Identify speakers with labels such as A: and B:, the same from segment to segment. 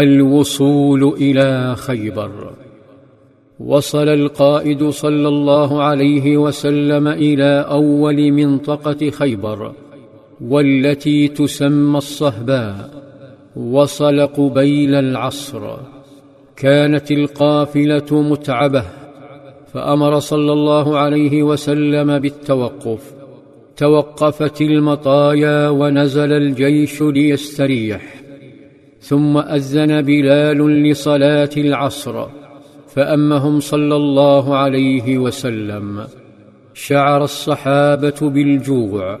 A: الوصول إلى خيبر. وصل القائد صلى الله عليه وسلم إلى أول منطقة خيبر والتي تسمى الصهباء. وصل قبيل العصر. كانت القافلة متعبة فأمر صلى الله عليه وسلم بالتوقف. توقفت المطايا ونزل الجيش ليستريح. ثم أذن بلال لصلاة العصر فأمهم صلى الله عليه وسلم. شعر الصحابة بالجوع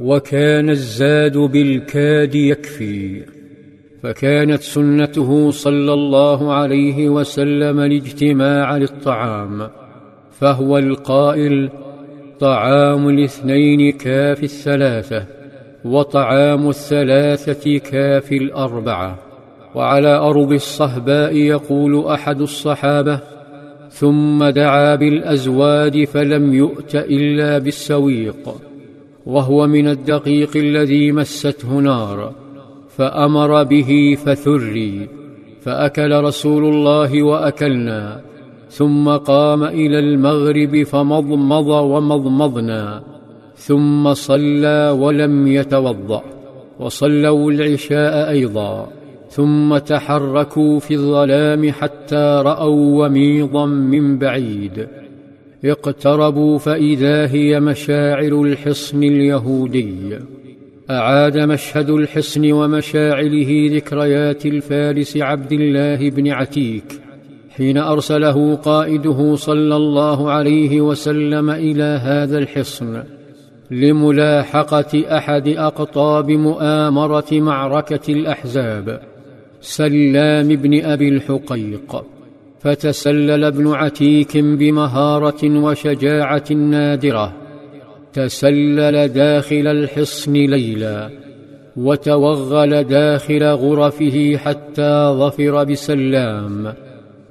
A: وكان الزاد بالكاد يكفي. فكانت سنته صلى الله عليه وسلم الاجتماع للطعام فهو القائل طعام الاثنين كاف الثلاثة. وطعام الثلاثة كاف الأربعة وعلى أرض الصهباء يقول أحد الصحابة ثم دعا بالازواد فلم يؤت إلا بالسويق وهو من الدقيق الذي مسته نار فأمر به فثري فأكل رسول الله وأكلنا ثم قام إلى المغرب فمضمض ومضمضنا. ثم صلى ولم يتوضأ وصلوا العشاء أيضا ثم تحركوا في الظلام حتى رأوا وميضا من بعيد. اقتربوا فإذا هي مشاعر الحصن اليهودي. أعاد مشهد الحصن ومشاعله ذكريات الفارس عبد الله بن عتيك حين أرسله قائده صلى الله عليه وسلم إلى هذا الحصن. لملاحقة أحد أقطاب مؤامرة معركة الأحزاب سلام بن أبي الحقيق فتسلل ابن عتيك بمهارة وشجاعة نادرة تسلل داخل الحصن ليلا وتوغل داخل غرفه حتى ظفر بسلام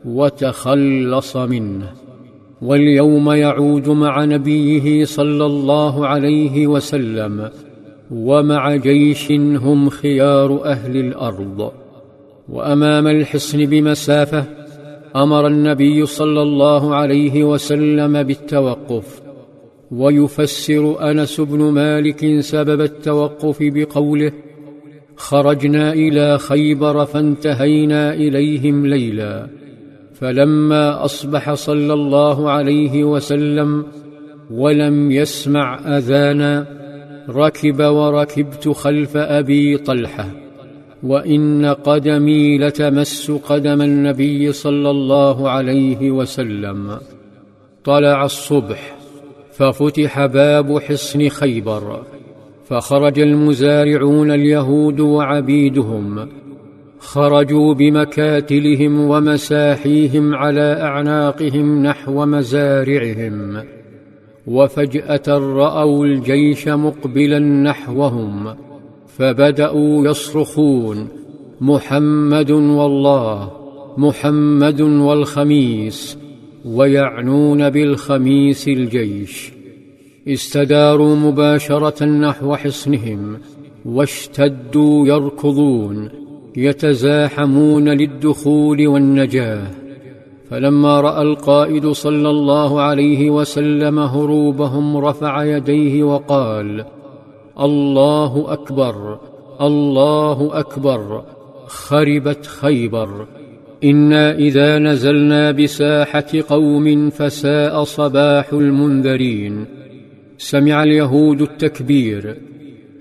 A: وتخلص منه. واليوم يعود مع نبيه صلى الله عليه وسلم ومع جيش هم خيار أهل الأرض. وأمام الحصن بمسافة أمر النبي صلى الله عليه وسلم بالتوقف. ويفسر أنس بن مالك سبب التوقف بقوله خرجنا إلى خيبر فانتهينا إليهم ليلا. فلما أصبح صلى الله عليه وسلم ولم يسمع اذانا ركب وركبت خلف أبي طلحة وإن قدمي لتمس قدم النبي صلى الله عليه وسلم. طلع الصبح ففتح باب حصن خيبر فخرج المزارعون اليهود وعبيدهم خرجوا بمكاتلهم ومساحيهم على أعناقهم نحو مزارعهم وفجأة رأوا الجيش مقبلا نحوهم فبدأوا يصرخون محمد والله محمد والخميس ويعنون بالخميس الجيش. استداروا مباشرة نحو حصنهم واشتدوا يركضون. يتزاحمون للدخول والنجاة. فلما رأى القائد صلى الله عليه وسلم هروبهم رفع يديه وقال الله أكبر الله أكبر خربت خيبر. إنا إذا نزلنا بساحة قوم فساء صباح المنذرين. سمع اليهود التكبير.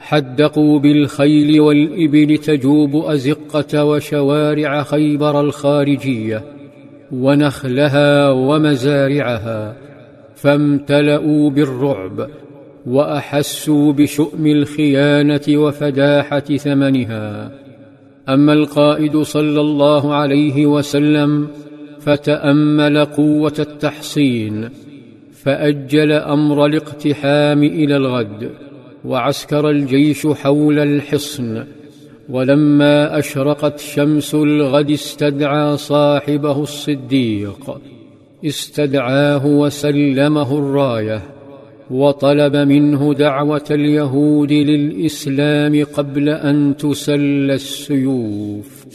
A: حدقوا بالخيل والإبل تجوب أزقة وشوارع خيبر الخارجية ونخلها ومزارعها فامتلأوا بالرعب وأحسوا بشؤم الخيانة وفداحة ثمنها. أما القائد صلى الله عليه وسلم فتأمل قوة التحصين فأجل أمر الاقتحام إلى الغد. وعسكر الجيش حول الحصن ولما أشرقت شمس الغد استدعى صاحبه الصديق. استدعاه وسلمه الراية وطلب منه دعوة اليهود للإسلام قبل أن تسل السيوف.